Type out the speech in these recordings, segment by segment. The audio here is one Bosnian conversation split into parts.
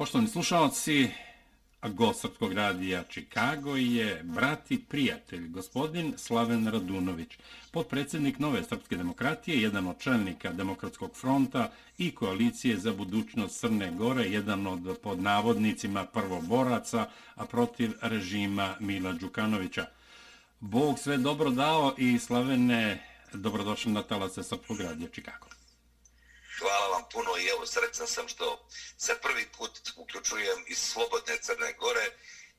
Poštovani slušalci, gost Srpskog radija Čikago je brat i prijatelj, gospodin Slaven Radunović, podpredsednik Nove Srpske demokratije, jedan od čelnika Demokratskog fronta i koalicije za budućnost Crne Gore, jedan od podnavodnicima prvoboraca, a protiv režima Mila Đukanovića. Bog sve dobro dao i Slavene, dobrodošli na talase Srpskog radija Čikago hvala vam puno i evo srećan sam što se prvi put uključujem iz Slobodne Crne Gore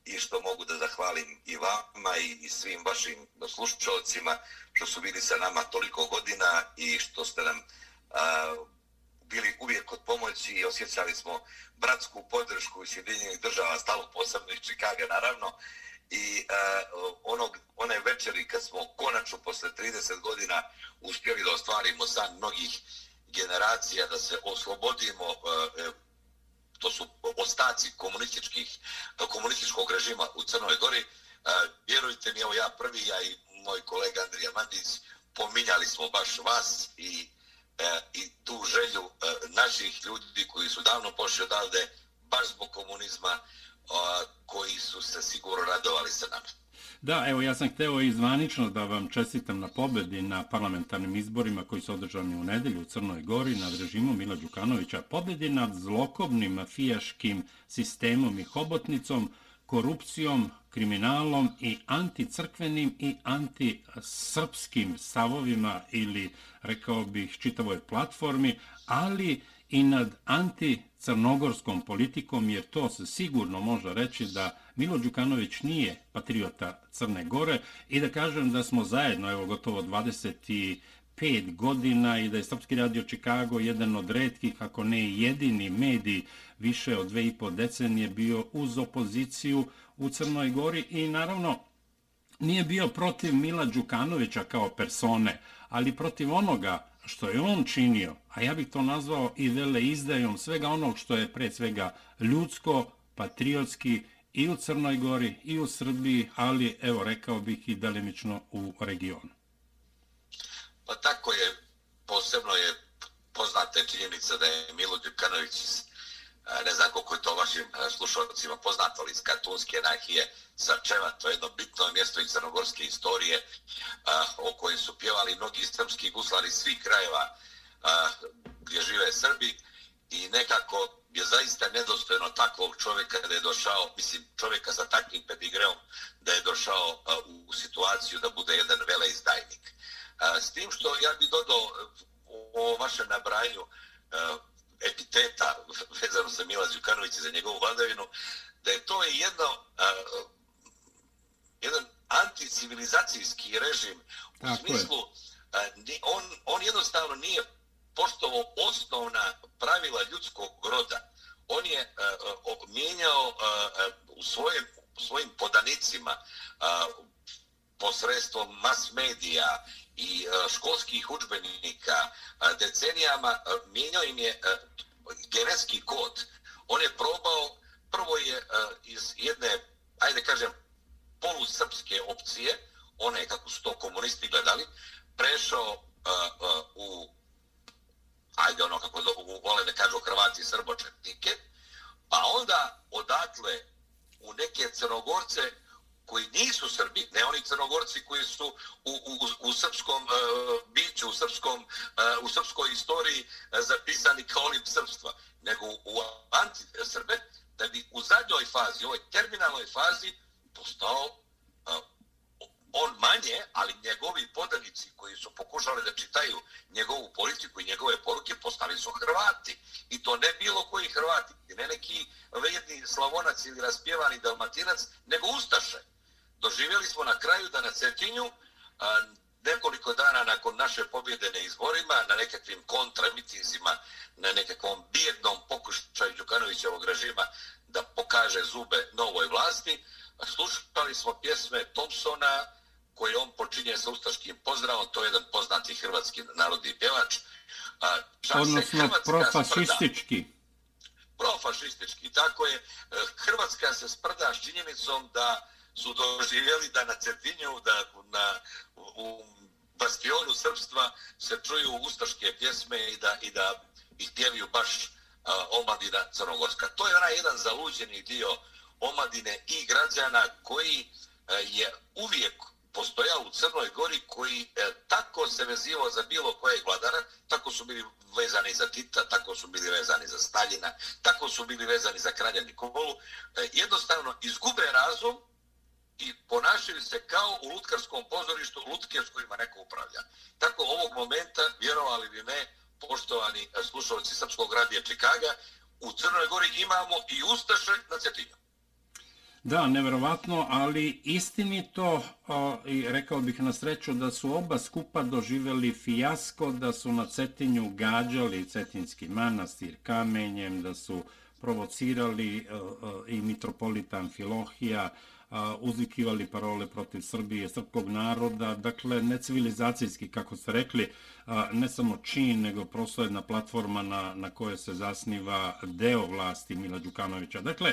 i što mogu da zahvalim i vama i, i svim vašim slušalcima što su bili sa nama toliko godina i što ste nam a, bili uvijek od pomoći i osjećali smo bratsku podršku iz Sjedinjenih država, stalo posebno iz Čikaga naravno. I a, onog, one večeri kad smo konačno posle 30 godina uspjeli da ostvarimo san mnogih generacija da se oslobodimo e, e, to su ostaci komunističkih komunističkog režima u Crnoj Gori e, vjerujte mi evo ja prvi ja i moj kolega Andrija Mandić pominjali smo baš vas i i tu želju naših ljudi koji su davno pošli odavde baš zbog komunizma koji su se sigurno radovali sa nama. Da, evo ja sam hteo i zvanično da vam čestitam na pobedi na parlamentarnim izborima koji su održani u nedelju u Crnoj Gori nad režimom Mila Đukanovića. Pobedi nad zlokobnim mafijaškim sistemom i hobotnicom, korupcijom, kriminalom i anticrkvenim i antisrpskim stavovima ili, rekao bih, čitavoj platformi, ali i nad anticrnogorskom politikom, jer to se sigurno može reći da Milo Đukanović nije patriota Crne Gore i da kažem da smo zajedno, evo gotovo 25 godina i da je Srpski radio Čikago jedan od redkih, ako ne jedini medij više od dve i po decenije bio uz opoziciju u Crnoj Gori i naravno nije bio protiv Mila Đukanovića kao persone, ali protiv onoga što je on činio, a ja bih to nazvao i vele izdajom svega onog što je pre svega ljudsko, patriotski i u Crnoj Gori i u Srbiji, ali evo rekao bih i delimično u regionu. Pa tako je, posebno je poznata činjenica da je Milo Đukanović iz, ne znam koliko je to vašim slušalcima poznato, ali iz Katunske nahije sa Čeva, to je jedno bitno mjesto iz crnogorske istorije o kojem su pjevali mnogi srpski guslari svih krajeva gdje žive Srbi i nekako je zaista nedostojno takvog čovjeka da je došao, mislim čovjeka sa takvim pedigreom, da je došao u situaciju da bude jedan veleizdajnik. Uh, s tim što ja bih dodao o vašem nabrajanju uh, epiteta vezano za Mila Đukanovića za njegovu vladavinu, da je to jedno jedan anticivilizacijski režim u Tako smislu uh, on, on jednostavno nije poštovo osnovna pravila ljudskog roda. On je uh, uh, mijenjao uh, u svojem, svojim podanicima uh, posredstvom mas medija i uh, školskih učbenika uh, decenijama uh, mijenjao im je uh, genetski kod. On je probao, prvo je uh, iz jedne, ajde kažem, polusrpske opcije, one kako su to komunisti gledali, prešao uh, uh, u ajde ono kako vole da kažu Hrvati srbočetnike, pa onda odatle u neke crnogorce koji nisu Srbi, ne oni crnogorci koji su u, u, u srpskom uh, biću, u, srpskom, uh, u srpskoj istoriji uh, zapisani kao olim srpstva, nego u anti-Srbe, da bi u zadnjoj fazi, u ovoj terminalnoj fazi, postao on manje, ali njegovi podanici koji su pokušali da čitaju njegovu politiku i njegove poruke postali su Hrvati. I to ne bilo koji Hrvati, ne neki vedni slavonac ili raspjevani dalmatinac, nego Ustaše. Doživjeli smo na kraju da na Cetinju a, nekoliko dana nakon naše pobjede na izborima, na nekakvim kontramitinzima, na nekakvom bijednom pokušaju Đukanovićevog režima da pokaže zube novoj vlasti, slušali smo pjesme Thompsona, počinje sa ustaškim pozdravom, to je jedan poznati hrvatski narodni pjevač. Odnosno profašistički. Profašistički, tako je. E, Hrvatska se sprda s činjenicom da su doživjeli da na Cetinju, da na, u bastionu srpstva se čuju ustaške pjesme i da, i da ih pjeviju baš omladina Crnogorska. To je onaj jedan zaluđeni dio omladine i građana koji je uvijek postojao u Crnoj Gori koji e, tako se vezivao za bilo kojeg vladara, tako su bili vezani za Tita, tako su bili vezani za Staljina, tako su bili vezani za kralja Nikolu, e, jednostavno izgube razum i ponašaju se kao u lutkarskom pozorištu, lutke s kojima neko upravlja. Tako ovog momenta, vjerovali li ne, poštovani e, slušalci Srpskog radija Čikaga, u Crnoj Gori imamo i Ustaše na Cetinju. Da, neverovatno, ali istinito o, i rekao bih na sreću da su oba skupa doživeli fijasko, da su na Cetinju gađali Cetinski manastir kamenjem, da su provocirali o, o, i mitropolitan Filohija, uzvikivali parole protiv Srbije, srpkog naroda, dakle, necivilizacijski, kako ste rekli, ne samo čin, nego prosto jedna platforma na, na kojoj se zasniva deo vlasti Mila Đukanovića. Dakle,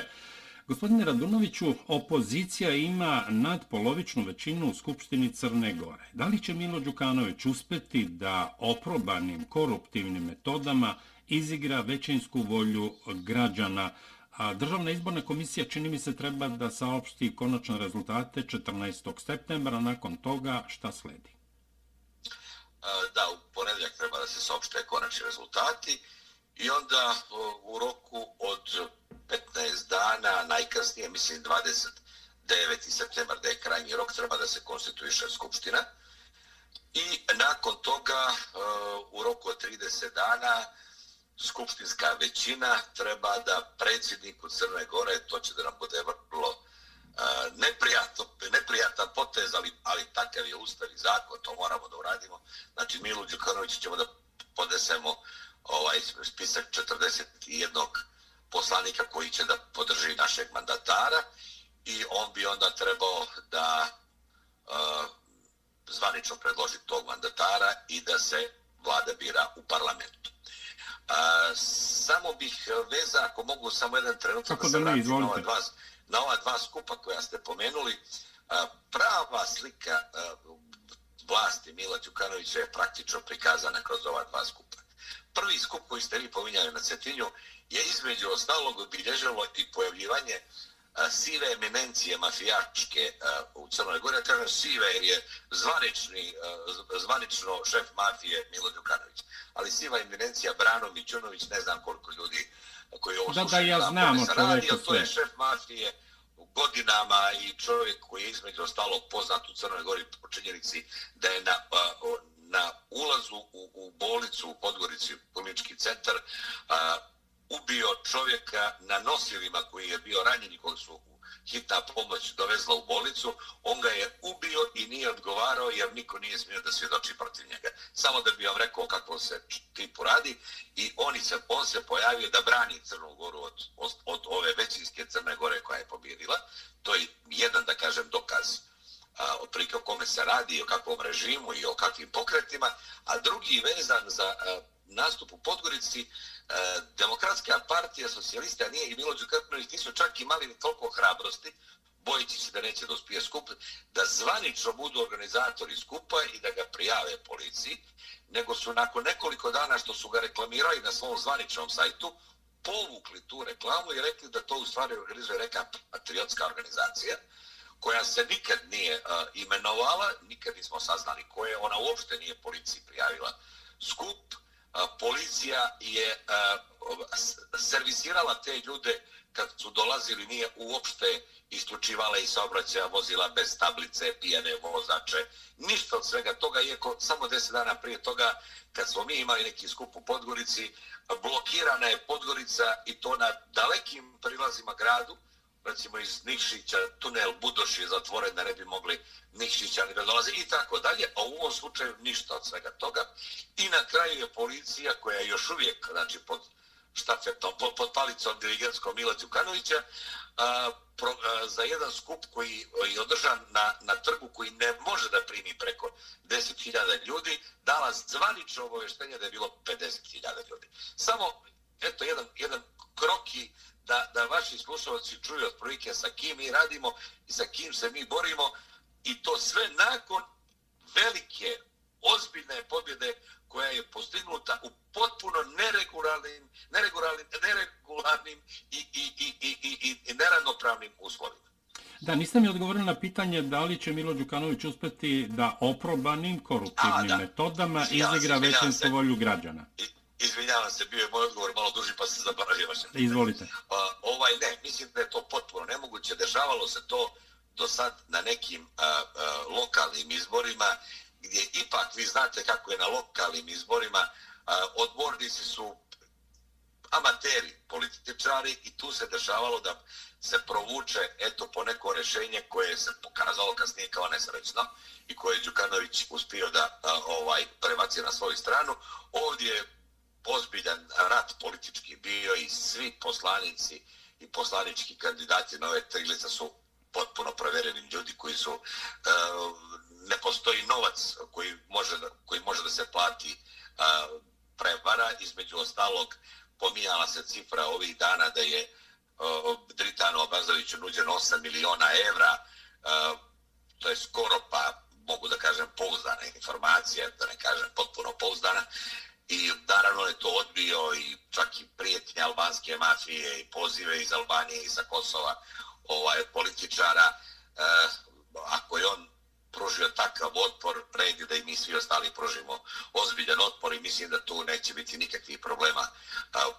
Gospodine Radunoviću, opozicija ima nadpolovičnu većinu u Skupštini Crne Gore. Da li će Milo Đukanović uspeti da oprobanim koruptivnim metodama izigra većinsku volju građana? A državna izborna komisija čini mi se treba da saopšti konačne rezultate 14. septembra. Nakon toga šta sledi? Da, u ponedljak treba da se saopšte konačni rezultati i onda u roku od 15 dana, najkasnije, mislim 29. septembar, da je krajnji rok, treba da se konstituiše Skupština. I nakon toga, u roku od 30 dana, skupštinska većina treba da predsjedniku Crne Gore, to će da nam bude vrlo neprijatno, neprijatan potez, ali, ali takav je ustav i zakon, to moramo da uradimo. Znači, Milu Đukanoviću ćemo da podesemo ovaj spisak 41 poslanika koji će da podrži našeg mandatara i on bi onda trebao da uh, zvanično predloži tog mandatara i da se vlada bira u parlamentu. Uh, samo bih veza, ako mogu samo jedan trenutak Kako da se vratim na ova, dva, na ova dva skupa koja ste pomenuli, uh, prava slika uh, vlasti Mila Đukanovića je praktično prikazana kroz ova dva skupa. Prvi skup koji ste vi pominjali na Cetinju je između ostalog obilježilo i pojavljivanje a, sive eminencije mafijačke a, u Crnoj Gori. Ja kažem sive jer je zvanični, a, zvanično šef mafije Milo Đukanović. Ali siva eminencija Brano Mićunović, ne znam koliko ljudi koji ovo da, slušaju. Da, ja znam o čoveku To je šef mafije godinama i čovjek koji je između ostalog poznat u Crnoj Gori po činjenici da je na, na ulazu u, u bolnicu u Podgorici, klinički centar, a, ubio čovjeka na nosilima koji je bio ranjen i koji su hitna pomoć dovezla u bolnicu, on ga je ubio i nije odgovarao jer niko nije smio da svjedoči protiv njega. Samo da bi vam rekao kako se tipu radi i oni se, on se pojavio da brani Crnu Goru od, od, od ove većinske Crne Gore koja je pobjedila. To je jedan, da kažem, dokaz otprilike o kome se radi, o kakvom režimu i o kakvim pokretima, a drugi vezan za a, nastup u Podgorici, a, Demokratska partija socijalista nije i Milo Đukanović nisu čak imali ni toliko hrabrosti, bojići se da neće da uspije skup, da zvanično budu organizatori skupa i da ga prijave policiji, nego su nakon nekoliko dana što su ga reklamirali na svom zvaničnom sajtu, povukli tu reklamu i rekli da to u stvari organizuje neka patriotska organizacija, koja se nikad nije uh, imenovala, nikad nismo saznali koje, ona uopšte nije policiji prijavila skup. Uh, policija je uh, servisirala te ljude kad su dolazili, nije uopšte isključivala i saobraćaja vozila bez tablice, pijane vozače, ništa od svega toga, iako samo deset dana prije toga, kad smo mi imali neki skup u Podgorici, blokirana je Podgorica i to na dalekim prilazima gradu, recimo iz Nikšića, tunel Budoš je zatvoren da ne bi mogli Nikšića ni da dolaze i tako dalje, a u ovom slučaju ništa od svega toga. I na kraju je policija koja je još uvijek, znači pod štafetom, pod, pod palicom dirigenskom Mila Đukanovića, a, pro, a, za jedan skup koji je održan na, na trgu koji ne može da primi preko 10.000 ljudi, dala zvanično obaveštenje da je bilo 50.000 ljudi. Samo, eto, jedan, jedan kroki da, da vaši slušalci čuju od prilike sa kim mi radimo i sa kim se mi borimo i to sve nakon velike ozbiljne pobjede koja je postignuta u potpuno neregularnim, neregularnim, neregularnim i, i, i, i, i, i neravnopravnim uslovima. Da, niste mi odgovorili na pitanje da li će Milo Đukanović uspeti da oprobanim koruptivnim A, metodama izigra većinsku volju građana. Izvinjavam se, bio je moj odgovor malo duži pa se zaboravio. Izvolite. Uh, ovaj ne, mislim da je to potpuno nemoguće. Dešavalo se to do sad na nekim uh, uh, lokalnim izborima gdje ipak vi znate kako je na lokalnim izborima uh, odbornici su amateri, političari i tu se dešavalo da se provuče eto po neko rešenje koje se pokazalo kasnije kao nesrećno i koje je Đukanović uspio da a, ovaj prebaci na svoju stranu. Ovdje je ozbiljan rat politički bio i svi poslanici i poslanički kandidati na ove triglice su potpuno provereni ljudi koji su eh, ne postoji novac koji može da, koji može da se plati eh, prevara. Između ostalog pominjala se cifra ovih dana da je eh, Dritanu Abazoviću nuđen 8 miliona evra, to je skoro pa mogu da kažem pouzdana informacija, da ne kažem potpuno pouzdana, i naravno je to odbio i čak i prijetnje albanske mafije i pozive iz Albanije i sa Kosova ovaj, političara, e, ako je on pružio takav otpor, redi da i mi svi ostali pružimo ozbiljan otpor i mislim da tu neće biti nikakvih problema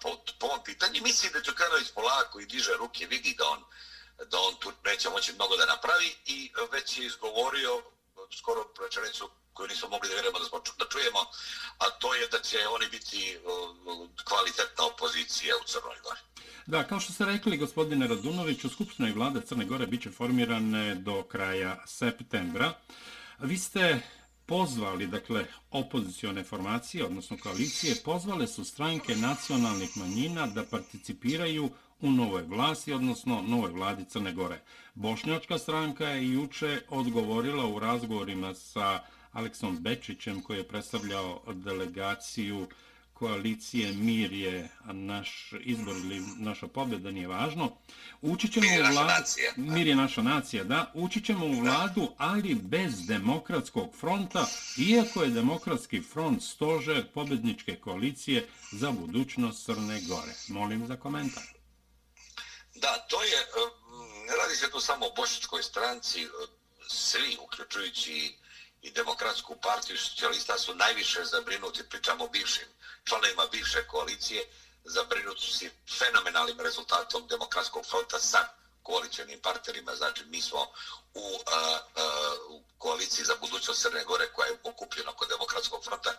po, po ovom pitanju. Mislim da Đukanović polako i diže ruke, vidi da on, da on tu neće moći mnogo da napravi i već je izgovorio skoro rečenicu koju nismo mogli da vjerujemo da, smo, da čujemo, a to je da će oni biti kvalitetna opozicija u Crnoj Gori. Da, kao što ste rekli, gospodine Radunović, u Skupštinoj vlade Crne Gore biće formirane do kraja septembra. Vi ste pozvali, dakle, opozicione formacije, odnosno koalicije, pozvale su stranke nacionalnih manjina da participiraju u novoj vlasti, odnosno novoj vladi Crne Gore. Bošnjačka stranka je juče odgovorila u razgovorima sa Aleksom Bečićem, koji je predstavljao delegaciju koalicije Mir je naš izbor ili naša pobjeda, nije važno. Ući ćemo mir u vladu. Mir je naša nacija, da. Ući ćemo u vladu, ali bez demokratskog fronta, iako je demokratski front stožer pobjedničke koalicije za budućnost Crne Gore. Molim za komentar. Da, to je, ne radi se tu samo o bošičkoj stranci, svi, uključujući i demokratsku partiju socijalista su najviše zabrinuti, pričamo bivšim članovima bivše koalicije, zabrinuti su fenomenalnim rezultatom demokratskog fronta sa koalicijnim partnerima. Znači, mi smo u, a, a, u koaliciji za budućnost Crne Gore, koja je okupljena kod demokratskog fronta,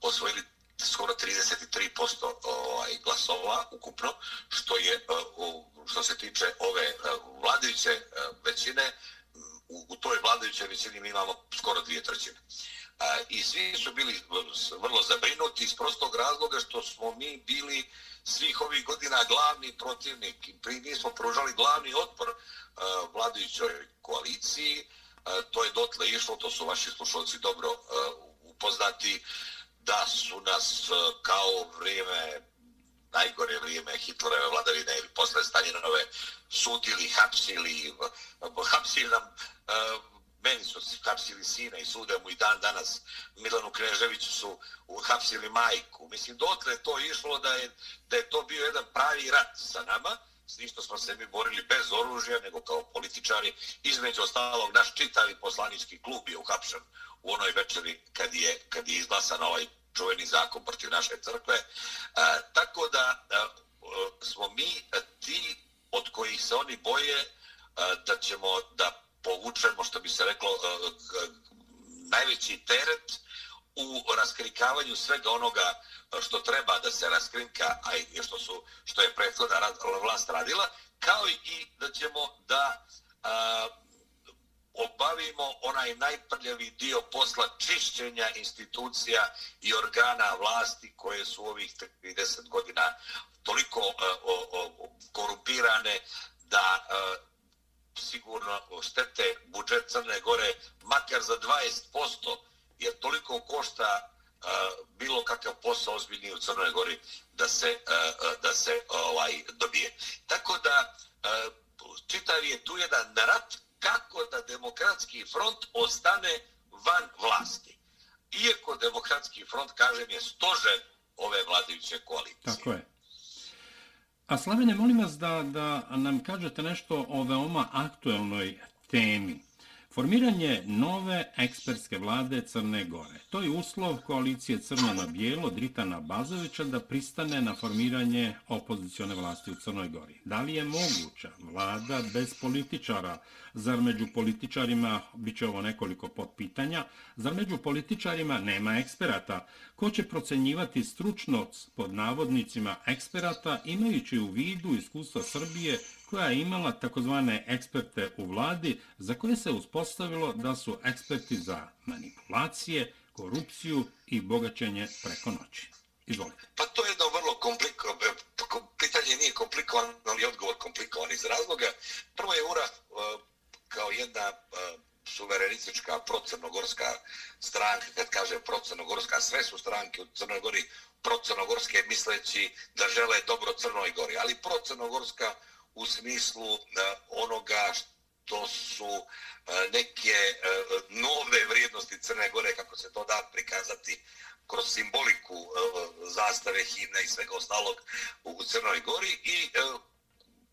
osvojili skoro 33% ovaj, glasova ukupno, što je, uh, što se tiče ove vladajuće većine, u, u toj vladajućoj većini mi imamo skoro dvije trećine. A, I svi su bili vrlo zabrinuti iz prostog razloga što smo mi bili svih ovih godina glavni protivnik. Mi smo pružali glavni otpor a, vladajućoj koaliciji. A, to je dotle išlo, to su vaši slušalci dobro a, upoznati, da su nas kao vrijeme najgore vrijeme Hitlerove vladavine ili posle Stalinove sudili, hapsili, hapsili nam, e, uh, meni su hapsili sina i sude mu i dan danas Milanu Kneževiću su hapsili majku. Mislim, dotle to išlo da je, da je to bio jedan pravi rat sa nama, s ništo smo se mi borili bez oružja, nego kao političari. Između ostalog, naš čitavi poslanički klub je uhapšen u onoj večeri kad je, kad je izglasan ovaj čuveni zakon protiv naše crkve. E, tako da e, smo mi ti od kojih se oni boje e, da ćemo da povučemo, što bi se reklo, e, najveći teret u raskrikavanju svega onoga e, što treba da se raskrinka, a i što, su, što je prethodna vlast radila, kao i da ćemo da a, obavimo onaj najprljavi dio posla čišćenja institucija i organa vlasti koje su ovih 30 godina toliko uh, o, o, korupirane da o, sigurno štete budžet Crne Gore makar za 20%, jer toliko košta e, bilo kakav posao ozbiljniji u Crnoj Gori da se, da se ovaj dobije. Tako da uh, čitav je tu jedan rat kako da demokratski front ostane van vlasti. iako demokratski front, kažem, je stožer ove vladajuće koalicije. Tako je. A Slavine, molim vas da, da nam kažete nešto o veoma aktuelnoj temi. Formiranje nove ekspertske vlade Crne Gore. To je uslov koalicije Crno na bijelo Dritana Bazovića da pristane na formiranje opozicione vlasti u Crnoj Gori. Da li je moguća vlada bez političara? Zar među političarima, bit će ovo nekoliko potpitanja, zar među političarima nema eksperata? Ko će procenjivati stručnost pod navodnicima eksperata imajući u vidu iskustva Srbije koja je imala takozvane eksperte u vladi za koje se uspostavilo da su eksperti za manipulacije, korupciju i bogaćenje preko noći. Izvolite. Pa to je jedno vrlo komplikovano, pitanje nije komplikovan, ali odgovor komplikovan iz razloga. Prvo je URA e, kao jedna e, suverenistička procrnogorska stranka, kad kaže procrnogorska, sve su stranke u Crnoj Gori procrnogorske misleći da žele dobro Crnoj Gori, ali procrnogorska u smislu e, onoga što su e, neke e, nove vrijednosti Crne Gore, kako se to da prikazati kroz simboliku zastave, himne i svega ostalog u Crnoj Gori i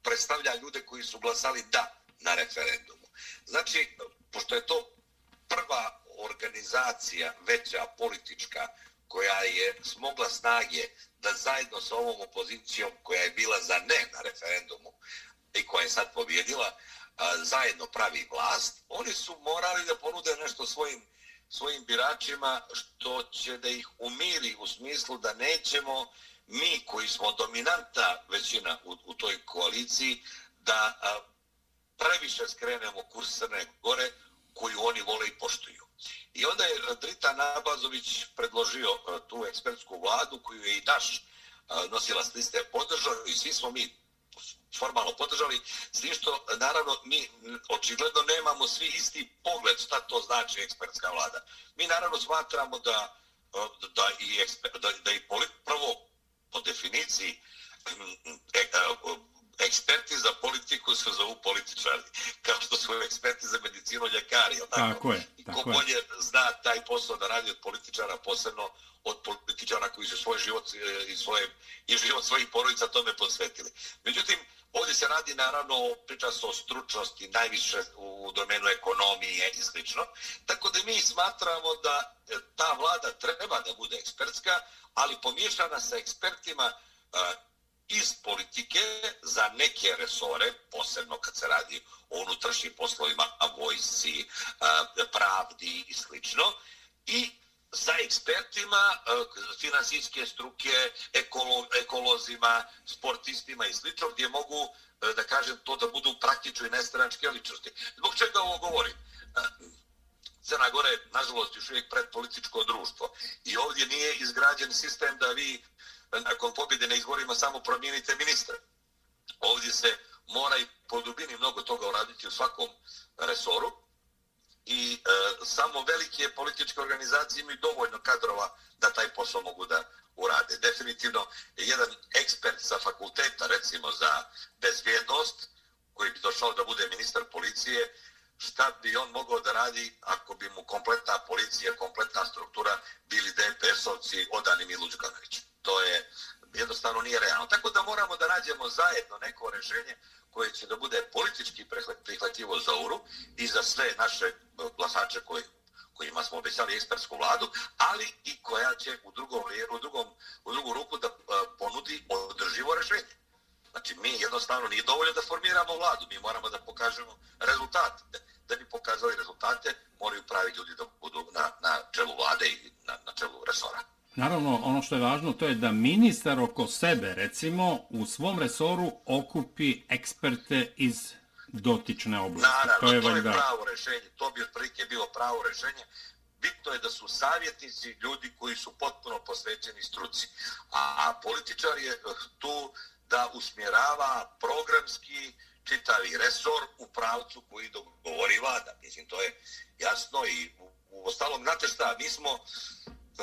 predstavlja ljude koji su glasali da na referendumu. Znači, pošto je to prva organizacija, veća politička, koja je smogla snage da zajedno sa ovom opozicijom koja je bila za ne na referendumu je sad pobjedila, zajedno pravi vlast, oni su morali da ponude nešto svojim svojim biračima što će da ih umiri u smislu da nećemo mi koji smo dominanta većina u, u toj koaliciji da a, previše skrenemo kurs Crne Gore koju oni vole i poštuju. I onda je Drita Nabazović predložio a, tu ekspertsku vladu koju je i naš a, nosila s liste podržao i svi smo mi formalno podržali, s tim što, naravno, mi očigledno nemamo svi isti pogled šta to znači ekspertska vlada. Mi, naravno, smatramo da, e, da, i, eksper, da, da i polit, prvo, po definiciji, eksperti za politiku se zovu političari, kao što su eksperti za medicinu ljekari. Tako? tako je. I ko bolje zna taj posao da radi od političara, posebno od političara koji su svoj život e, i, svoje, i život svojih porodica tome posvetili. Međutim, ovdje se radi naravno priča se o stručnosti najviše u domenu ekonomije i slično. Tako da mi smatramo da e, ta vlada treba da bude ekspertska, ali pomiješana sa ekspertima e, iz politike za neke resore, posebno kad se radi o unutrašnjim poslovima, vojsci, pravdi i slično, i sa ekspertima e, finansijske struke, ekolo, ekolozima, sportistima i slično, gdje mogu, e, da kažem, to da budu praktične nestranačke ličnosti. Zbog čega ovo govorim? E, Crna Gora je, nažalost, još uvijek predpolitičko društvo. I ovdje nije izgrađen sistem da vi nakon pobjede na izborima samo promijenite ministra. Ovdje se mora i po dubini mnogo toga uraditi u svakom resoru i e, samo velike političke organizacije imaju dovoljno kadrova da taj posao mogu da urade. Definitivno, jedan ekspert sa fakulteta, recimo za bezvjednost, koji bi došao da bude ministar policije, šta bi on mogao da radi ako bi mu kompletna policija, kompletna struktura bili DPS-ovci odani Milu Đukanoviću to je jednostavno nije realno. Tako da moramo da nađemo zajedno neko rešenje koje će da bude politički prihvatljivo za URU i za sve naše e, glasače koji kojima smo obećali ekspertsku vladu, ali i koja će u drugom, u drugom, u drugu ruku da e, ponudi održivo rešenje. Znači, mi jednostavno nije dovoljno da formiramo vladu, mi moramo da pokažemo rezultate. Da bi pokazali rezultate, moraju pravi ljudi da budu na, na čelu vlade i na, na čelu resora. Naravno, ono što je važno, to je da ministar oko sebe, recimo, u svom resoru okupi eksperte iz dotične oblasti. Naravno, to je, to je pravo rešenje. To bi otprilike bilo pravo rešenje. Bitno je da su savjetnici ljudi koji su potpuno posvećeni struci. A, a političar je eh, tu da usmjerava programski čitavi resor u pravcu koji dogovori vlada. Mislim, to je jasno i u, u ostalom, znate šta, mi smo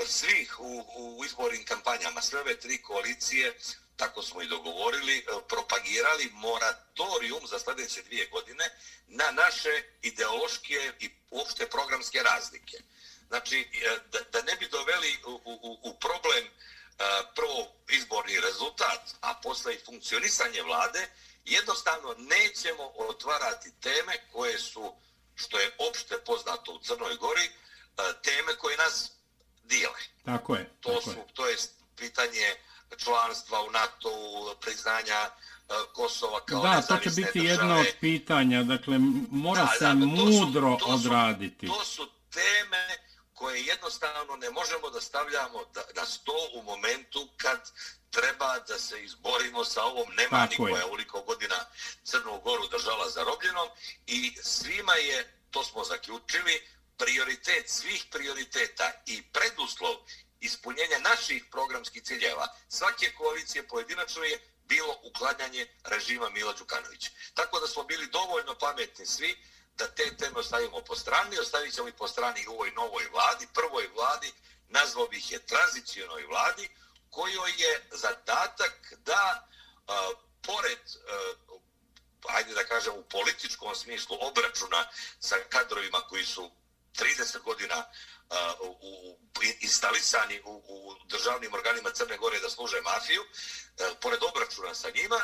svih u, u izbornim kampanjama, sve ove tri koalicije, tako smo i dogovorili, e, propagirali moratorium za sljedeće dvije godine na naše ideološke i uopšte programske razlike. znači, e, da, da ne bi doveli u, u, u problem e, prvo izborni rezultat, a posle i funkcionisanje vlade, jednostavno nećemo otvarati teme koje su, što je opšte poznato u Crnoj Gori, teme koje nas dijele. Tako je. To, tako su, je. to je pitanje članstva u NATO, priznanja Kosova kao Da, to će biti države. jedno od pitanja. Dakle, mora Da, se da, to su- mudro to su- odraditi. To su teme koje jednostavno ne možemo da stavljamo da, na sto u momentu kad treba da se izborimo sa ovom nemani koja je uliko godina Crnu Goru držala zarobljenom i svima je, to smo zaključili, prioritet svih prioriteta i preduslov ispunjenja naših programskih ciljeva svake koalicije pojedinačno je bilo uklanjanje režima Mila Đukanovića. Tako da smo bili dovoljno pametni svi da te teme ostavimo po strani, ostavit ćemo i po strani i u ovoj novoj vladi, prvoj vladi, nazvao bih je tranzicijonoj vladi, kojoj je zadatak da, a, pored, a, ajde da kažem, u političkom smislu obračuna sa kadrovima koji su 30 godina u, u, instalisani u, u državnim organima Crne Gore da služe mafiju, e, pored obračuna sa njima,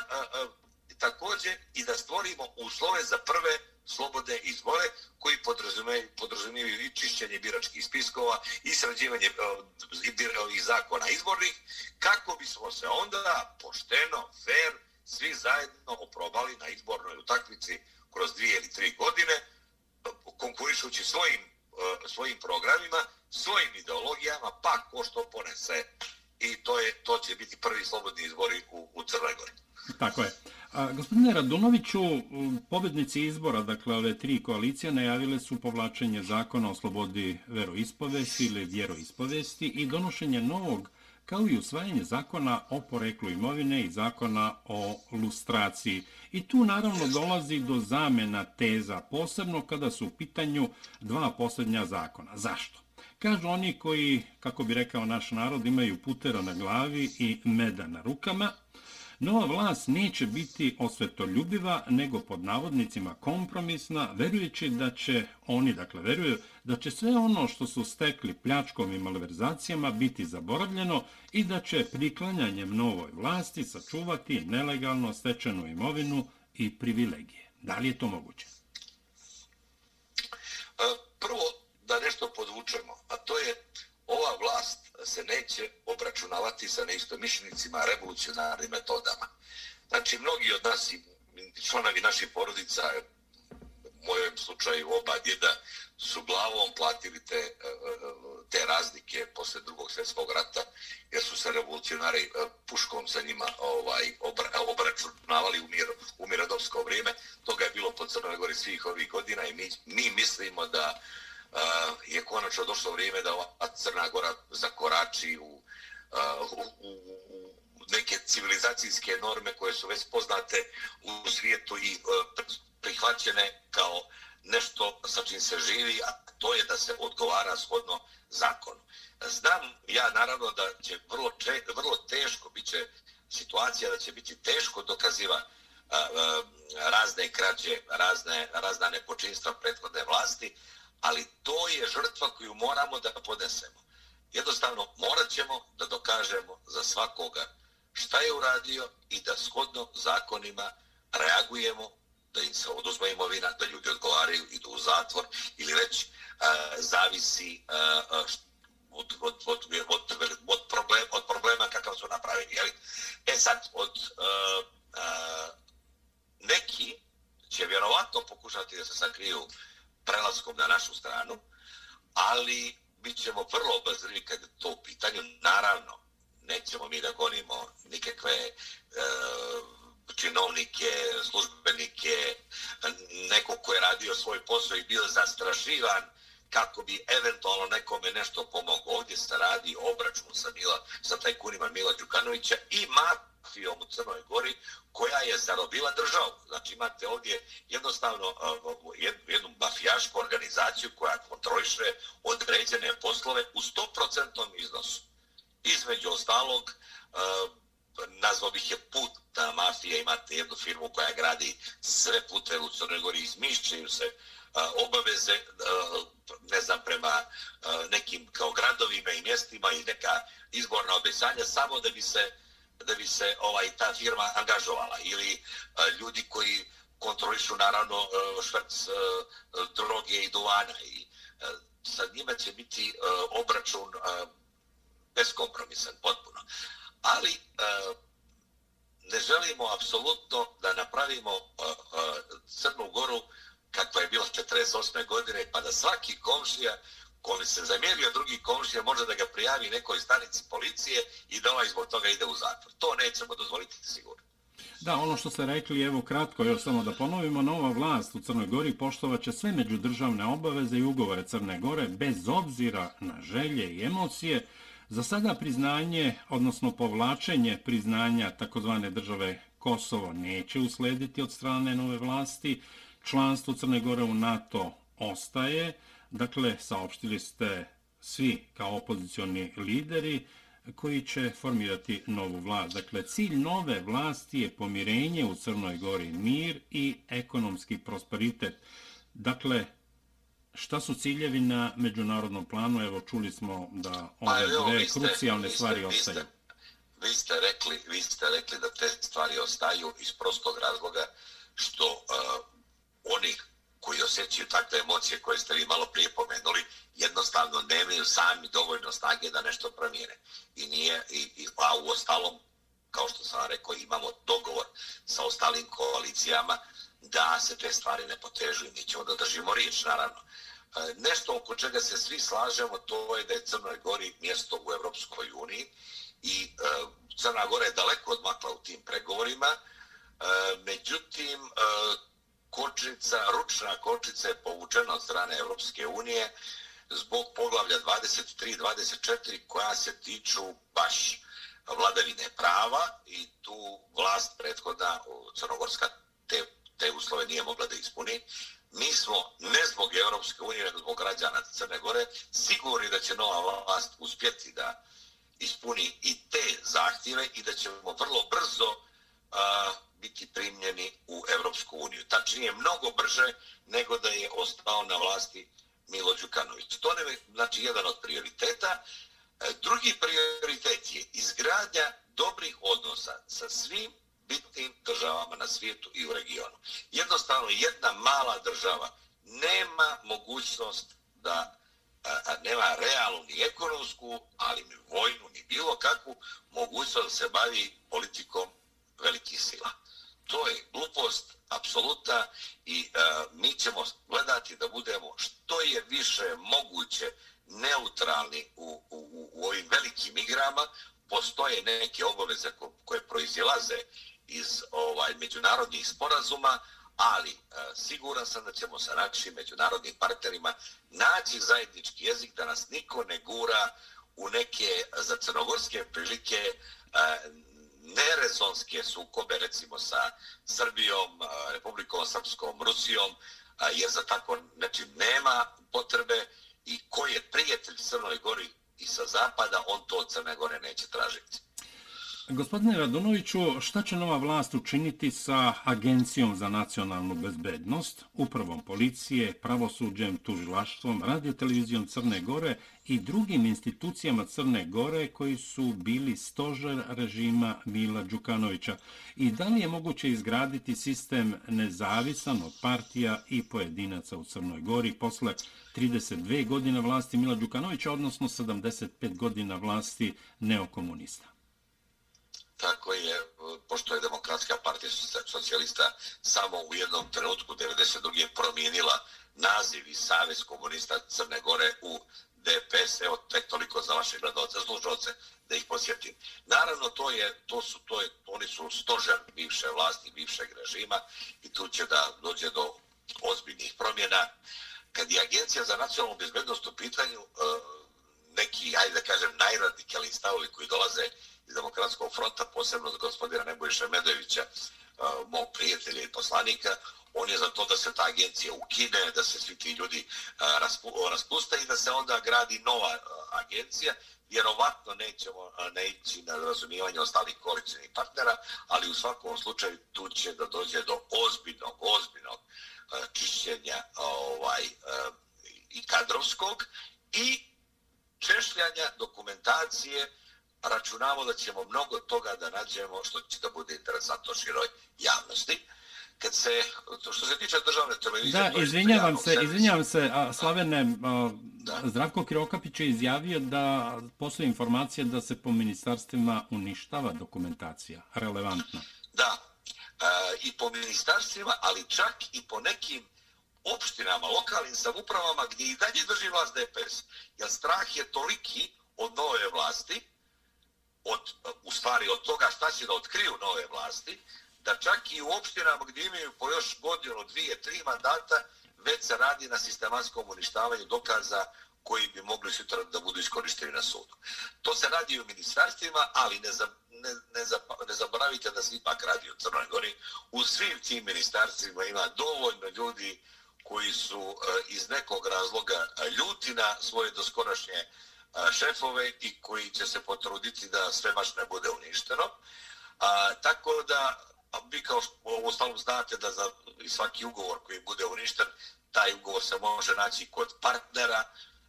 takođe i da stvorimo uslove za prve slobodne izbore koji podrazumijevaju, podrazumijevaju i čišćenje biračkih spiskova i sređivanje e, i, e, i zakona izbornih, kako bismo se onda pošteno, fair, svi zajedno oprobali na izbornoj utakmici kroz dvije ili tri godine, konkurišući svojim, E, svojim programima, svojim ideologijama, pa ko što ponese i to je to će biti prvi slobodni izbori u, u Crnoj Gori. Tako je. A, gospodine Radunoviću, pobednici izbora, dakle ove tri koalicije, najavile su povlačenje zakona o slobodi veroispovesti ili vjeroispovesti i donošenje novog kao i usvajanje zakona o poreklu imovine i zakona o lustraciji. I tu naravno dolazi do zamena teza, posebno kada su u pitanju dva posljednja zakona. Zašto? Kažu oni koji, kako bi rekao naš narod, imaju putera na glavi i meda na rukama, Nova vlast neće biti osvetoljubiva, nego pod navodnicima kompromisna, verujući da će, oni dakle veruju, da će sve ono što su stekli pljačkom i malverzacijama biti zaboravljeno i da će priklanjanjem novoj vlasti sačuvati nelegalno stečenu imovinu i privilegije. Da li je to moguće? E, prvo, da nešto podvučemo, a to je ova vlast se neće obračunavati sa neistomišljenicima revolucionarnim metodama. Znači, mnogi od nas i članovi naših porodica, u mojem slučaju oba djeda, su glavom platili te, e, e, te razlike posle drugog svjetskog rata, jer su se revolucionari e, puškom sa njima ovaj, obra, obračunavali u, mir, u mirodovsko vrijeme. Toga je bilo po Crnoj Gori svih ovih godina i mi, mi mislimo da je konačno došlo vrijeme da ova Crna Gora zakorači u, uh, u, u, neke civilizacijske norme koje su već poznate u svijetu i uh, prihvaćene kao nešto sa čim se živi, a to je da se odgovara shodno zakonu. Znam ja naravno da će vrlo, če, vrlo teško biće situacija da će biti teško dokaziva a, a, razne krađe, razne, razna nepočinstva prethodne vlasti, ali to je žrtva koju moramo da podesemo. Jednostavno, morat ćemo da dokažemo za svakoga šta je uradio i da shodno zakonima reagujemo da im se oduzme imovina, da ljudi odgovaraju, idu u zatvor ili već uh, zavisi uh, od, od, od, od, od, problem, od problema kakav su napravili. Jeli? E sad, od uh, uh, neki će vjerovatno pokušati da se sakriju prelaskom na našu stranu, ali bit ćemo vrlo obazrivi kad je to u pitanju. Naravno, nećemo mi da gonimo nikakve e, činovnike, službenike, neko ko je radio svoj posao i bio zastrašivan kako bi eventualno nekome nešto pomogao. Ovdje se radi obračun sa, Mila, sa tajkunima Mila Đukanovića i mafijom u Crnoj Gori koja je zarobila državu. Znači imate ovdje jednostavno jednu mafijašku organizaciju koja kontroliše određene poslove u 100% iznosu. Između ostalog, nazvao bih je putna mafija, imate jednu firmu koja gradi sve pute u Crnoj Gori, izmišljaju se obaveze, ne znam, prema nekim kao gradovima i mjestima i neka izborna obećanja, samo da bi se da bi se ovaj ta firma angažovala ili e, ljudi koji kontrolišu naravno e, šverc droge i duvana i e, sa njima će biti obračun beskompromisan potpuno. Ali ne želimo apsolutno da napravimo Crnu Goru kakva je bila 48. godine, pa da svaki komšija koji se zamjerio drugi komšija može da ga prijavi nekoj stanici policije i da ovaj zbog toga ide u zatvor. To nećemo dozvoliti sigurno. Da, ono što ste rekli, evo kratko, još samo da ponovimo, nova vlast u Crnoj Gori poštovaće sve međudržavne obaveze i ugovore Crne Gore bez obzira na želje i emocije. Za sada priznanje, odnosno povlačenje priznanja takozvane države Kosovo neće uslediti od strane nove vlasti članstvo Crne Gore u NATO ostaje. Dakle, saopštili ste svi kao opozicioni lideri koji će formirati novu vlast. Dakle, cilj nove vlasti je pomirenje u Crnoj Gori, mir i ekonomski prosperitet. Dakle, šta su ciljevi na međunarodnom planu? Evo, čuli smo da pa ove pa, dve ste, krucijalne stvari ostaju. Vi ste, rekli, vi ste rekli da te stvari ostaju iz prostog razloga što uh, oni koji osjećaju takve emocije koje ste vi malo prije pomenuli, jednostavno nemaju sami dovoljno snage da nešto promijene. I nije, i, i, a u ostalom, kao što sam rekao, imamo dogovor sa ostalim koalicijama da se te stvari ne potežu i mi ćemo da držimo riječ, naravno. E, nešto oko čega se svi slažemo, to je da je Crnoj Gori mjesto u Evropskoj uniji i e, Crna Gora je daleko odmakla u tim pregovorima, e, međutim, kočnica, ručna kočnica je povučena od strane Evropske unije zbog poglavlja 23-24 koja se tiču baš vladavine prava i tu vlast prethodna Crnogorska te, te uslove nije mogla da ispuni. Mi smo ne zbog Evropske unije, nego zbog građana Crne Gore sigurni da će nova vlast uspjeti da ispuni i te zahtjeve i da ćemo vrlo brzo uh, biti primljeni u Evropsku uniju. Tačnije, mnogo brže nego da je ostao na vlasti Milo Đukanović. To je znači, jedan od prioriteta. E, drugi prioritet je izgradnja dobrih odnosa sa svim bitnim državama na svijetu i u regionu. Jednostavno, jedna mala država nema mogućnost da a, nema realnu ni ekonomsku, ali ni vojnu, ni bilo kakvu mogućnost da se bavi politikom velikih sila to je glupost apsoluta i uh, mi ćemo gledati da budemo što je više moguće neutralni u, u, u ovim velikim igrama. Postoje neke obaveze ko, koje proizilaze iz ovaj međunarodnih sporazuma, ali uh, siguran sam da ćemo sa našim međunarodnim partnerima naći zajednički jezik da nas niko ne gura u neke za crnogorske prilike uh, nerezonske sukobe recimo sa Srbijom, Republikom Srpskom, Rusijom, jer za tako znači, nema potrebe i ko je prijatelj Crnoj Gori i sa zapada, on to od Crne Gore neće tražiti. Gospodine Radunoviću, šta će nova vlast učiniti sa Agencijom za nacionalnu bezbednost, upravom policije, pravosuđem, tužilaštvom, radiotelevizijom Crne Gore i drugim institucijama Crne Gore koji su bili stožer režima Mila Đukanovića? I da li je moguće izgraditi sistem nezavisan od partija i pojedinaca u Crnoj Gori posle 32 godine vlasti Mila Đukanovića, odnosno 75 godina vlasti neokomunista? Tako je, pošto je demokratska partija socijalista samo u jednom trenutku 92. promijenila naziv i savez komunista Crne Gore u DPS, evo tek toliko za vaše gledalce, slušalce, da ih posjetim. Naravno, to je, to su, to je, oni su stožer bivše vlasti, bivšeg režima i tu će da dođe do ozbiljnih promjena. Kad je Agencija za nacionalnu bezbednost u pitanju, eh, neki, ajde da kažem, najradikalni stavovi koji dolaze iz demokratskog fronta, posebno od gospodina Nebojša Medovića, mog prijatelja i poslanika, on je za to da se ta agencija ukine, da se svi ti ljudi raspusta i da se onda gradi nova agencija. Vjerovatno nećemo neći na razumijevanje ostalih koalicijnih partnera, ali u svakom slučaju tu će da dođe do ozbiljnog, ozbiljnog čišćenja ovaj, i kadrovskog i češljanja dokumentacije računamo da ćemo mnogo toga da nađemo što će da bude interesantno široj javnosti kad se, što se tiče državne televizije... Da, izvinjavam se, servis, izvinjavam se, a, Slavene, a, Zdravko Kirokapić je izjavio da postoje informacije da se po ministarstvima uništava dokumentacija, relevantna. Da, a, i po ministarstvima, ali čak i po nekim opštinama, lokalnim samupravama gdje i dalje drži vlast DPS. Jer strah je toliki od nove vlasti, od, u stvari od toga šta će da otkriju nove vlasti, da čak i u opštinama gdje imaju po još godinu, dvije, tri mandata, već se radi na sistematskom uništavanju dokaza koji bi mogli sutra da budu iskorišteni na sudu. To se radi u ministarstvima, ali ne, za, ne, ne, za, ne zaboravite da se ipak radi u Crnoj Gori. U svim tim ministarstvima ima dovoljno ljudi koji su e, iz nekog razloga ljuti na svoje doskorašnje šefove i koji će se potruditi da sve baš ne bude uništeno. A, tako da a vi kao u ostalom znate da za svaki ugovor koji bude uništen, taj ugovor se može naći kod partnera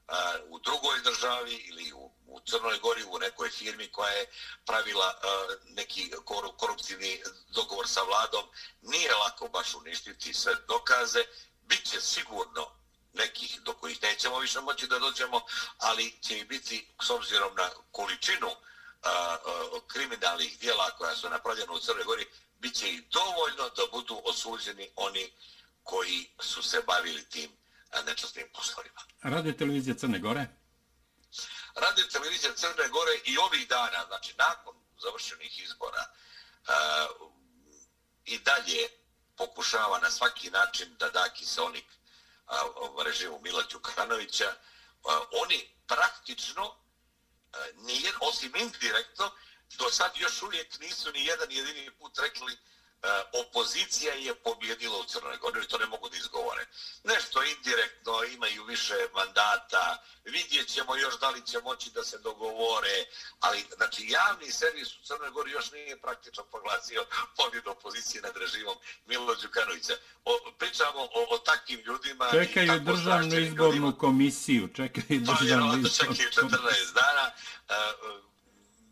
a, u drugoj državi ili u, u Crnoj Gori u nekoj firmi koja je pravila a, neki koruptivni dogovor sa vladom. Nije lako baš uništiti sve dokaze, bit će sigurno nekih do kojih nećemo više moći da dođemo, ali će i biti s obzirom na količinu a, a, kriminalnih dijela koja su napravljena u Crnoj Gori, bit će i dovoljno da budu osuđeni oni koji su se bavili tim nečastnim poslovima. Radio televizija Crne Gore? Radio televizija Crne Gore i ovih dana, znači nakon završenih izbora, uh, i dalje pokušava na svaki način da da kiselnik režimu Mila Đukanovića. Pa oni praktično, e, nije, osim indirektno, do sad još uvijek nisu ni jedan jedini put rekli opozicija je pobjedila u Crnoj Gori, to ne mogu da izgovore. Nešto indirektno, imaju više mandata, vidjet ćemo još da li će moći da se dogovore, ali znači javni servis u Crnoj Gori još nije praktično proglasio pobjedu opozicije nad režimom Milo Đukanovića. O, pričamo o, o takvim ljudima. Čekaju državnu izbornu ljudima. komisiju, čekaju pa, državnu izbornu komisiju. Čekaju 14 dana. Uh,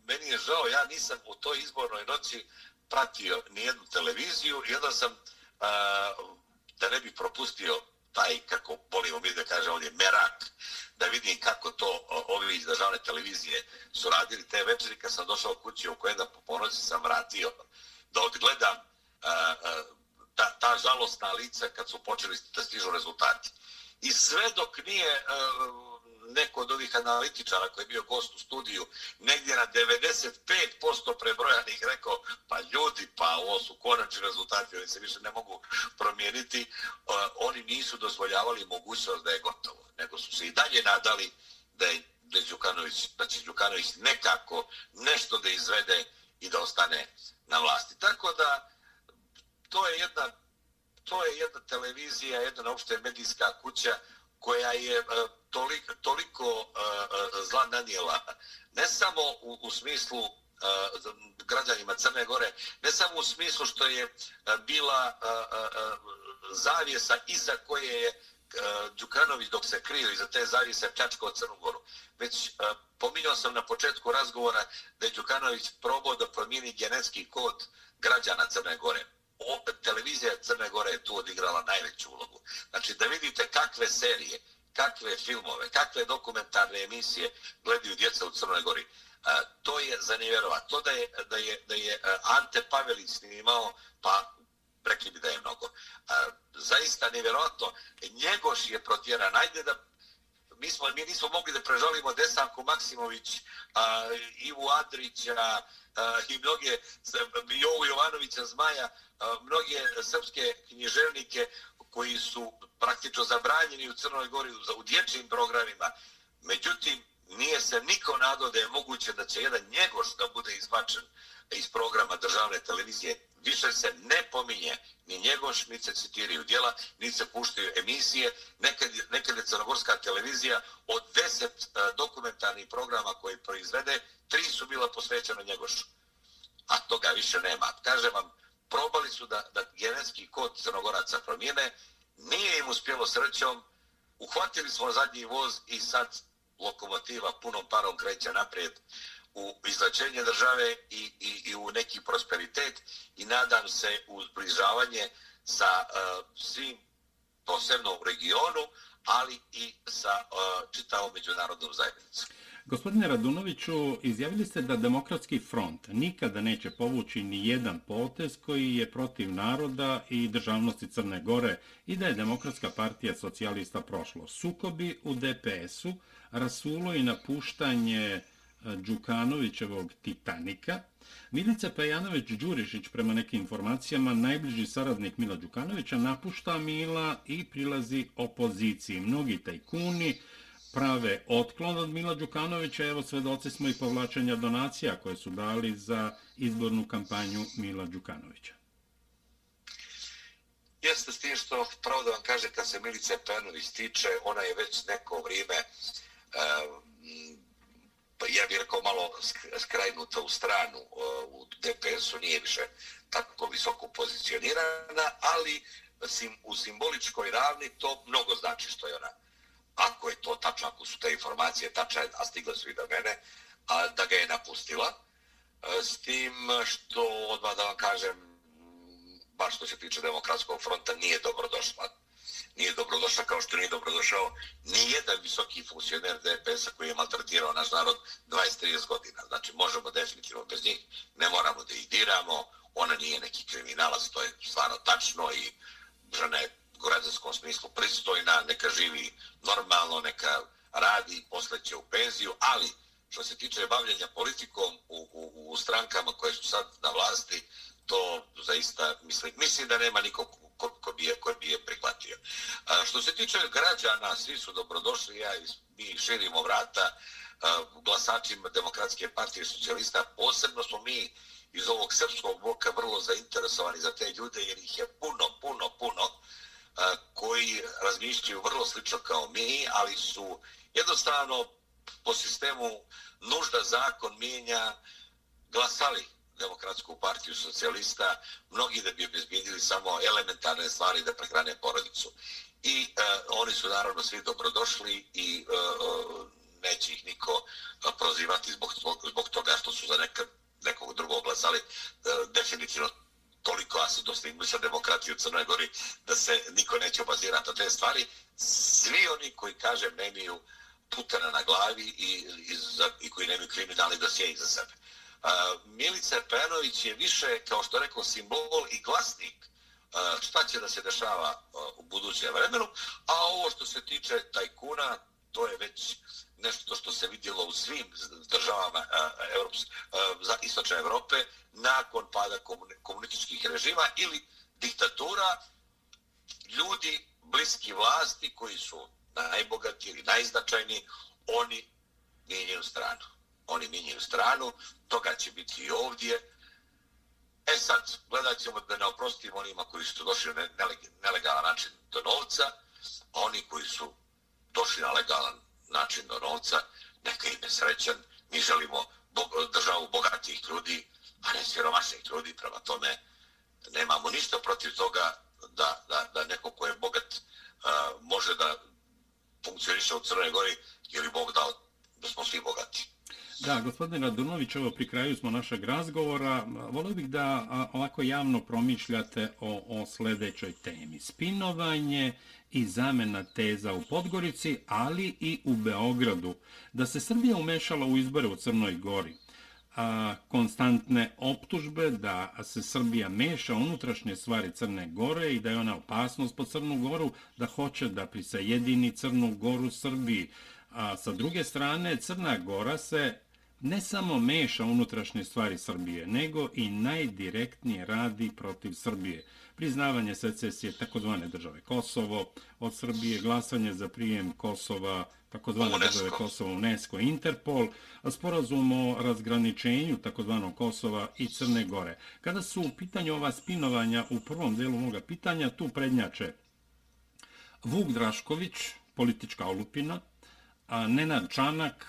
meni je žao, ja nisam u toj izbornoj noći pratio nijednu televiziju i onda sam, a, da ne bi propustio taj, kako volimo mi da kaže ovdje, merak, da vidim kako to ovi iz državne televizije su radili te večeri, kad sam došao kući oko jedna po ponoći sam vratio da odgledam a, a, ta, ta žalostna lica kad su počeli da stižu rezultati. I sve dok nije a, neko od ovih analitičara koji je bio gost u studiju, negdje na 95% prebrojanih rekao, pa ljudi, pa ovo su konačni rezultati, oni se više ne mogu promijeniti, uh, oni nisu dozvoljavali mogućnost da je gotovo, nego su se i dalje nadali da je da, Đukanović, da će Đukanović nekako nešto da izvede i da ostane na vlasti. Tako da, to je jedna to je jedna televizija, jedna opšte medijska kuća koja je e, toliko, toliko zla nanijela, ne samo u, u smislu građanima Crne Gore, ne samo u smislu što je bila zavijesa iza koje je Đukanović dok se krio iza te zavijese pljačkao Crnu Goru. Već pominjao sam na početku razgovora da je Đukanović probao da promijeni genetski kod građana Crne Gore. Opet televizija Crne Gore je tu odigrala najveću ulogu. Znači da vidite kakve serije, kakve filmove, kakve dokumentarne emisije gledaju djeca u Crnoj Gori. A, to je zanimjerova. To da je, da je, da je e, Ante Pavelić snimao, pa rekli bi da je mnogo. A, zaista nevjerovatno. Njegoš je protjeran. Ajde da mi, smo, mi nismo mogli da prežalimo Desanku Maksimović, a, Ivu Adrića, a, i mnoge, Jovu Jovanovića Zmaja, mnoge srpske književnike koji su praktično zabranjeni u Crnoj Gori u dječjim programima. Međutim, nije se niko nadao da je moguće da će jedan njegoš da bude izbačen iz programa državne televizije više se ne pominje ni njegoš, ni se citiraju djela, ni se puštaju emisije. Nekad, nekad je crnogorska televizija od deset uh, dokumentarnih programa koje proizvede, tri su bila posvećena njegošu. A toga više nema. Kažem vam, probali su da, da genetski kod crnogoraca promijene, nije im uspjelo srećom, uhvatili smo zadnji voz i sad lokomotiva punom parom kreće naprijed u izlačenje države i, i, i u neki prosperitet i nadam se u zbližavanje sa uh, svim posebno u regionu, ali i sa uh, čitavom međunarodnom zajednicom. Gospodine Radunoviću, izjavili ste da Demokratski front nikada neće povući ni jedan potez koji je protiv naroda i državnosti Crne Gore i da je Demokratska partija socijalista prošlo sukobi u DPS-u, rasulo i napuštanje Đukanovićevog Titanika. Milica Pejanović-Đurišić, prema nekim informacijama, najbliži saradnik Mila Đukanovića, napušta Mila i prilazi opoziciji. Mnogi tajkuni prave otklon od Mila Đukanovića. Evo, svedoci smo i povlačenja donacija koje su dali za izbornu kampanju Mila Đukanovića. Jeste s tim što, pravo da vam kaže, kad se Milica Pejanović tiče, ona je već neko vrijeme uh, pa ja bih rekao malo skrajnuta u stranu u DPS-u, nije više tako visoko pozicionirana, ali u simboličkoj ravni to mnogo znači što je ona. Ako je to tačno, ako su te informacije tačne, a stigle su i do mene, a, da ga je napustila, e, s tim što, odmah da vam kažem, baš što se tiče demokratskog fronta, nije dobro došla nije dobrodošla kao što nije dobrodošao ni jedan visoki funkcioner DPS-a koji je maltretirao naš narod 20-30 godina. Znači, možemo definitivno bez njih, ne moramo da ih diramo, ona nije neki kriminalac, to je stvarno tačno i žena je u građanskom smislu pristojna, neka živi normalno, neka radi, posle će u penziju, ali što se tiče bavljenja politikom u, u, u strankama koje su sad na vlasti, to zaista mislim, mislim da nema nikog ko, ko, bi je, ko bi je prihvatio. A, što se tiče građana, svi su dobrodošli, ja i mi širimo vrata a, glasačima Demokratske partije socijalista, posebno smo mi iz ovog srpskog bloka vrlo zainteresovani za te ljude, jer ih je puno, puno, puno, a, koji razmišljaju vrlo slično kao mi, ali su jednostavno po sistemu nužda zakon mijenja glasali demokratsku partiju socijalista, mnogi da bi obezbijedili samo elementarne stvari da prehrane porodicu. I uh, oni su naravno svi dobrodošli i uh, neće ih niko prozivati zbog, zbog, zbog toga što su za neka, nekog drugog glasali. Uh, definitivno toliko asi dostigli sa demokratiju u Crnoj Gori da se niko neće obazirati na te stvari. Svi oni koji, kažem, nemiju putana na glavi i, i, i koji nemaju kriminalni dosije iza sebe. Milica Penović je više, kao što rekao, simbol i glasnik šta će da se dešava u budućem vremenu, a ovo što se tiče tajkuna, to je već nešto što se vidjelo u svim državama Evrops, za istočne Evrope nakon pada komunističkih režima ili diktatura. Ljudi bliski vlasti koji su najbogatiji ili najznačajniji, oni mijenjaju stranu oni minjaju stranu, toga će biti i ovdje. E sad, gledat ćemo da ne oprostimo onima koji su došli na nelegalan način do novca, a oni koji su došli na legalan način do novca, neka im je srećan. Mi želimo državu bogatih ljudi, a ne siromašnih ljudi, prema tome nemamo ništa protiv toga da, da, da neko ko je bogat a, može da funkcioniše u Crnoj Gori, jer je Bog dao da smo svi bogati. Da, gospodine Radunović, evo pri kraju smo našeg razgovora. Volio bih da ovako javno promišljate o, o sljedećoj temi. Spinovanje i zamena teza u Podgorici, ali i u Beogradu. Da se Srbija umešala u izbore u Crnoj Gori. A, konstantne optužbe da se Srbija meša unutrašnje stvari Crne Gore i da je ona opasnost po Crnu Goru, da hoće da prisajedini Crnu Goru Srbiji. A sa druge strane, Crna Gora se ne samo meša unutrašnje stvari Srbije, nego i najdirektnije radi protiv Srbije. Priznavanje secesije takozvane države Kosovo od Srbije, glasanje za prijem Kosova, takozvane države Kosovo, UNESCO, Interpol, sporazum o razgraničenju takozvanog Kosova i Crne Gore. Kada su u pitanju ova spinovanja u prvom delu moga pitanja, tu prednjače Vuk Drašković, politička olupina, Nenad Čanak,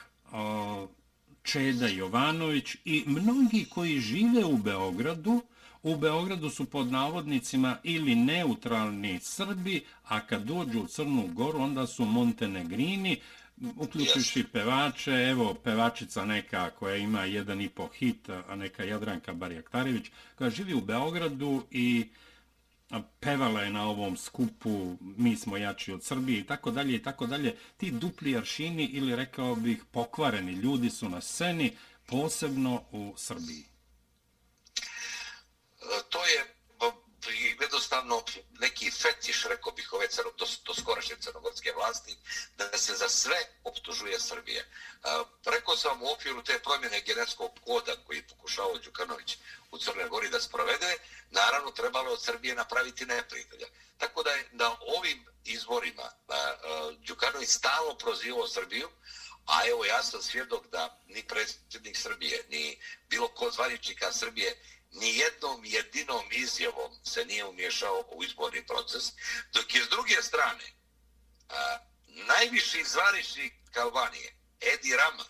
Čeda Jovanović i mnogi koji žive u Beogradu, u Beogradu su pod navodnicima ili neutralni Srbi, a kad dođu u Crnu Goru, onda su Montenegrini, uključujući pevače, evo pevačica neka koja ima jedan i po hit, a neka Jadranka Barjaktarević, koja živi u Beogradu i pevala je na ovom skupu mi smo jači od Srbije i tako dalje i tako dalje. Ti dupli aršini ili rekao bih pokvareni ljudi su na sceni, posebno u Srbiji. To je jednostavno neki fetiš, rekao bih, ove crno, do, do skorašnje crnogorske vlasti, da se za sve optužuje Srbije. Uh, rekao sam u okviru te promjene genetskog koda koji pokušao Đukanović u Crnoj Gori da sprovede, naravno trebalo od Srbije napraviti neprijatelja. Tako da je na ovim izborima uh, uh, Đukanović stalo prozivao Srbiju, a evo ja sam svjedok da ni predsjednik Srbije, ni bilo ko zvaničnika Srbije nijednom jedinom izjavom se nije umješao u izborni proces, dok je s druge strane a, najviši zvaničnik Albanije, Edi Rama,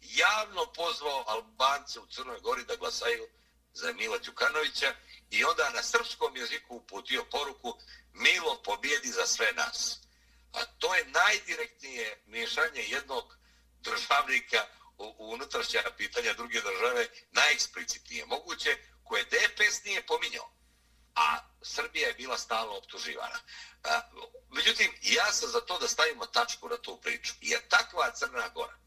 javno pozvao Albance u Crnoj Gori da glasaju za Mila Đukanovića i onda na srpskom jeziku uputio poruku Milo pobjedi za sve nas. A to je najdirektnije miješanje jednog državnika u unutrašnja pitanja druge države najeksplicitnije moguće, koje DPS nije pominjao, a Srbija je bila stalno optuživana. Međutim, ja sam za to da stavimo tačku na tu priču. Jer takva Crna Gora,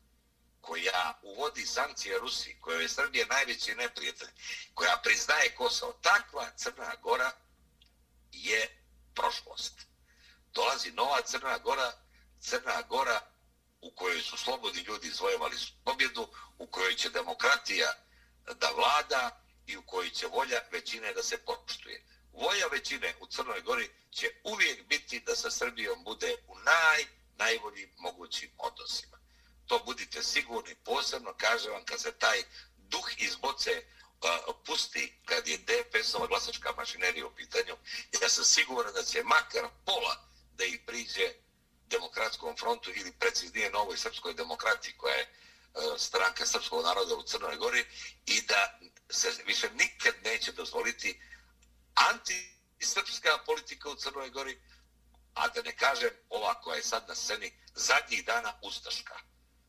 koja uvodi sankcije Rusiji, koja je Srbije najveći neprijatelj, koja priznaje Kosovo, takva Crna Gora je prošlost. Dolazi nova Crna Gora, Crna Gora u kojoj su slobodni ljudi izvojevali pobjedu, u kojoj će demokratija da vlada i u kojoj će volja većine da se poštuje. Volja većine u Crnoj Gori će uvijek biti da sa Srbijom bude u naj, najboljim mogućim odnosima. To budite sigurni, posebno kažem vam kad se taj duh iz boce uh, pusti kad je DPS-ova glasačka mašinerija u pitanju, ja sam siguran da će makar pola da ih priđe demokratskom frontu ili preciznije novoj srpskoj demokratiji koja je e, stranka srpskog naroda u Crnoj Gori i da se više nikad neće dozvoliti antisrpska politika u Crnoj Gori, a da ne kažem ova koja je sad na sceni zadnjih dana ustaška.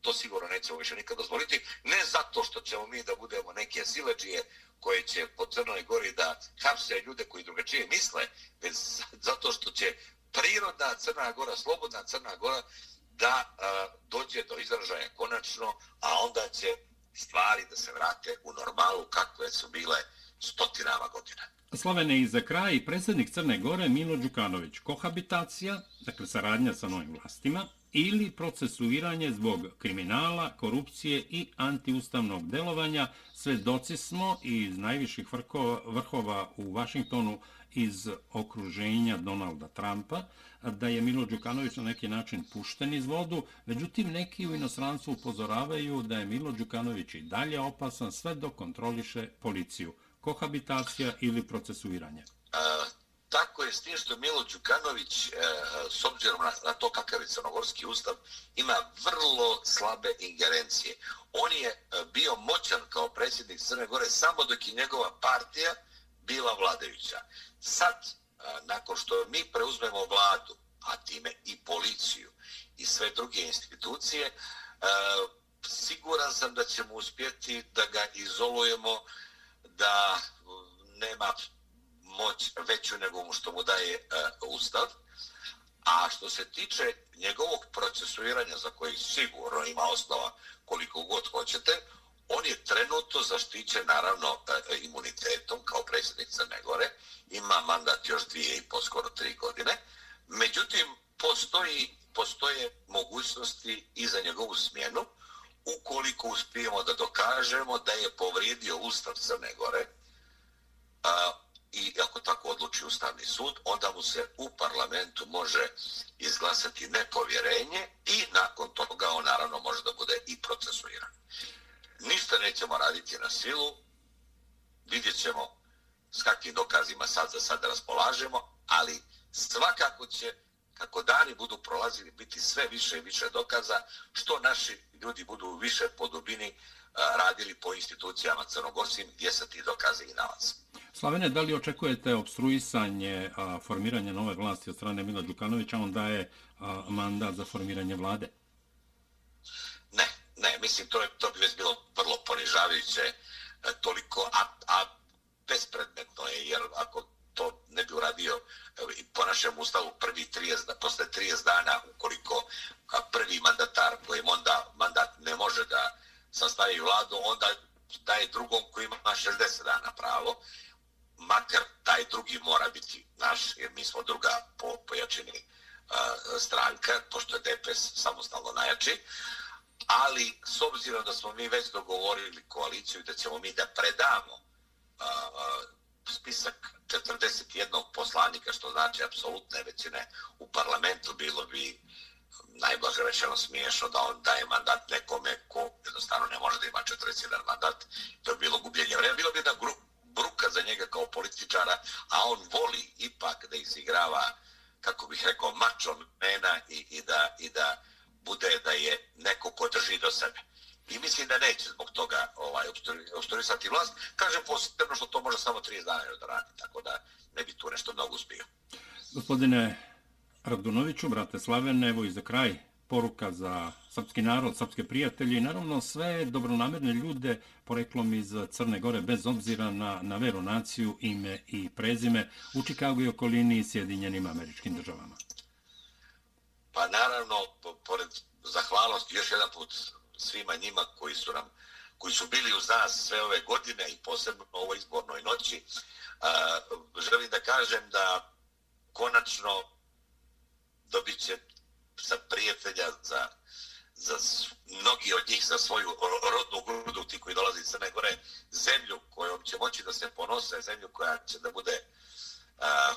To sigurno nećemo više nikad dozvoliti. Ne zato što ćemo mi da budemo neke sileđije koje će po Crnoj Gori da hapse ljude koji drugačije misle, već zato što će prirodna Crna Gora, slobodna Crna Gora, da a, dođe do izražaja konačno, a onda će stvari da se vrate u normalu kakve su bile stotinama godina. Slavene i za kraj, predsjednik Crne Gore Milo Đukanović, kohabitacija, dakle saradnja sa novim vlastima, ili procesuiranje zbog kriminala, korupcije i antiustavnog delovanja, svedoci smo iz najviših vrhova u Vašingtonu iz okruženja Donalda Trumpa, da je Milo Đukanović na neki način pušten iz vodu, međutim neki u inostranstvu upozoravaju da je Milo Đukanović i dalje opasan sve dok kontroliše policiju. Kohabitacija ili procesuiranje? A, tako je s tim što Milo Đukanović, e, s obzirom na, na to kakav je crnogorski ustav, ima vrlo slabe ingerencije. On je e, bio moćan kao predsjednik Crne Gore samo dok je njegova partija bila vladajuća. Sad, nakon što mi preuzmemo vladu, a time i policiju i sve druge institucije, siguran sam da ćemo uspjeti da ga izolujemo, da nema moć veću nego mu što mu daje ustav. A što se tiče njegovog procesuiranja za koji sigurno ima osnova koliko god hoćete, On je trenutno zaštićen naravno e, e, imunitetom kao predsjednik Crne Gore, ima mandat još dvije i po skoro tri godine. Međutim, postoji, postoje mogućnosti i za njegovu smjenu ukoliko uspijemo da dokažemo da je povrijedio Ustav Crne Gore, a, i ako tako odluči Ustavni sud, onda mu se u parlamentu može izglasati nepovjerenje i nakon toga on naravno može da bude i procesuiran. Ništa nećemo raditi na silu, vidjet ćemo s kakvim dokazima sad za sad raspolažemo, ali svakako će, kako dani budu prolazili, biti sve više i više dokaza, što naši ljudi budu više po dubini radili po institucijama Crnogorsim, gdje se ti dokaze i nalaze. Slavene, da li očekujete obstruisanje a, formiranja nove vlasti od strane Mila Đukanovića, on daje a, mandat za formiranje vlade? Ne, mislim, to, je, to bi već bilo vrlo ponižavajuće, e, toliko, a, a bespredmetno je, jer ako to ne bi uradio e, i po našem ustavu prvi 30, posle 30 dana, ukoliko prvi mandatar kojem onda mandat ne može da sastavi vladu, onda daje drugom koji ima 60 dana pravo, makar taj drugi mora biti naš, jer mi smo druga po pojačini uh, stranka, pošto je DPS samostalno najjači, ali s obzirom da smo mi već dogovorili koaliciju i da ćemo mi da predamo uh, spisak 41 poslanika, što znači apsolutne većine u parlamentu, bilo bi najblaže rečeno smiješno da on daje mandat nekome ko jednostavno ne može da ima 41 mandat. To je bilo gubljenje vremena. Bilo bi jedna bruka za njega kao političara, a on voli ipak da izigrava, kako bih rekao, mačo mena i, i, da, i da bude da je neko ko drži do sebe. I mislim da neće zbog toga ovaj, obstorisati vlast. Kažem posebno što to može samo 30 dana da radi, tako da ne bi tu nešto mnogo uspio. Gospodine Radunoviću, brate Slavene, evo i za kraj poruka za srpski narod, srpske prijatelje i naravno sve dobronamerne ljude poreklom iz Crne Gore bez obzira na, na veru, naciju, ime i prezime u Čikagu i okolini i Sjedinjenim američkim državama. Pa naravno, pored zahvalnosti još jedan put svima njima koji su nam koji su bili uz nas sve ove godine i posebno u ovoj izbornoj noći, uh, želim da kažem da konačno dobit će sa prijatelja za, za mnogi od njih za svoju rodnu grudu, ti koji dolazi iz Crne Gore, zemlju kojom će moći da se ponose, zemlju koja će da bude a,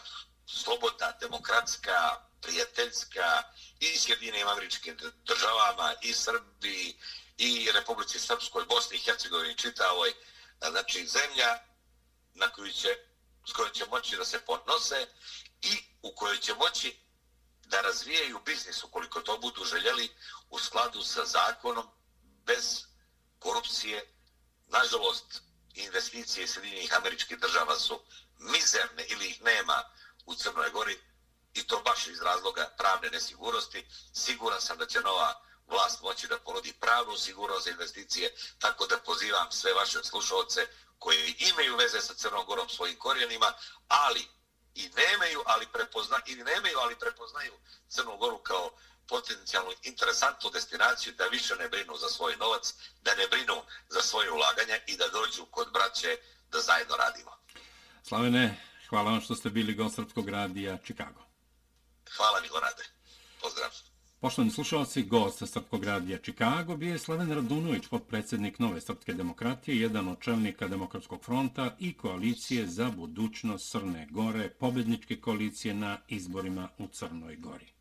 slobodna, demokratska, prijateljska i s jedinim američkim državama, i Srbiji, i Republici Srpskoj, Bosni i Hercegovini, čitavoj, znači zemlja na koju će, s kojoj će moći da se ponose i u kojoj će moći da razvijaju biznis ukoliko to budu željeli u skladu sa zakonom bez korupcije. Nažalost, investicije Sjedinjenih američkih država su mizerne ili ih nema u Crnoj Gori i to baš iz razloga pravne nesigurnosti. Siguran sam da će nova vlast moći da ponudi pravnu sigurnost za investicije, tako da pozivam sve vaše slušalce koji imaju veze sa Crnom Gorom svojim korijenima, ali i nemaju, ali prepoznaju, ili nemaju, ali prepoznaju Crnu Goru kao potencijalnu interesantnu destinaciju da više ne brinu za svoj novac, da ne brinu za svoje ulaganja i da dođu kod braće da zajedno radimo. Slavene, hvala vam što ste bili gost Srpskog radija Čikago. Hvala Milorade. Pozdrav. Poštovani slušalci, gost Srpskog radija Čikago bio je Slaven Radunović, podpredsednik Nove Srpske demokratije, jedan od čelnika Demokratskog fronta i koalicije za budućnost Crne Gore, pobedničke koalicije na izborima u Crnoj Gori.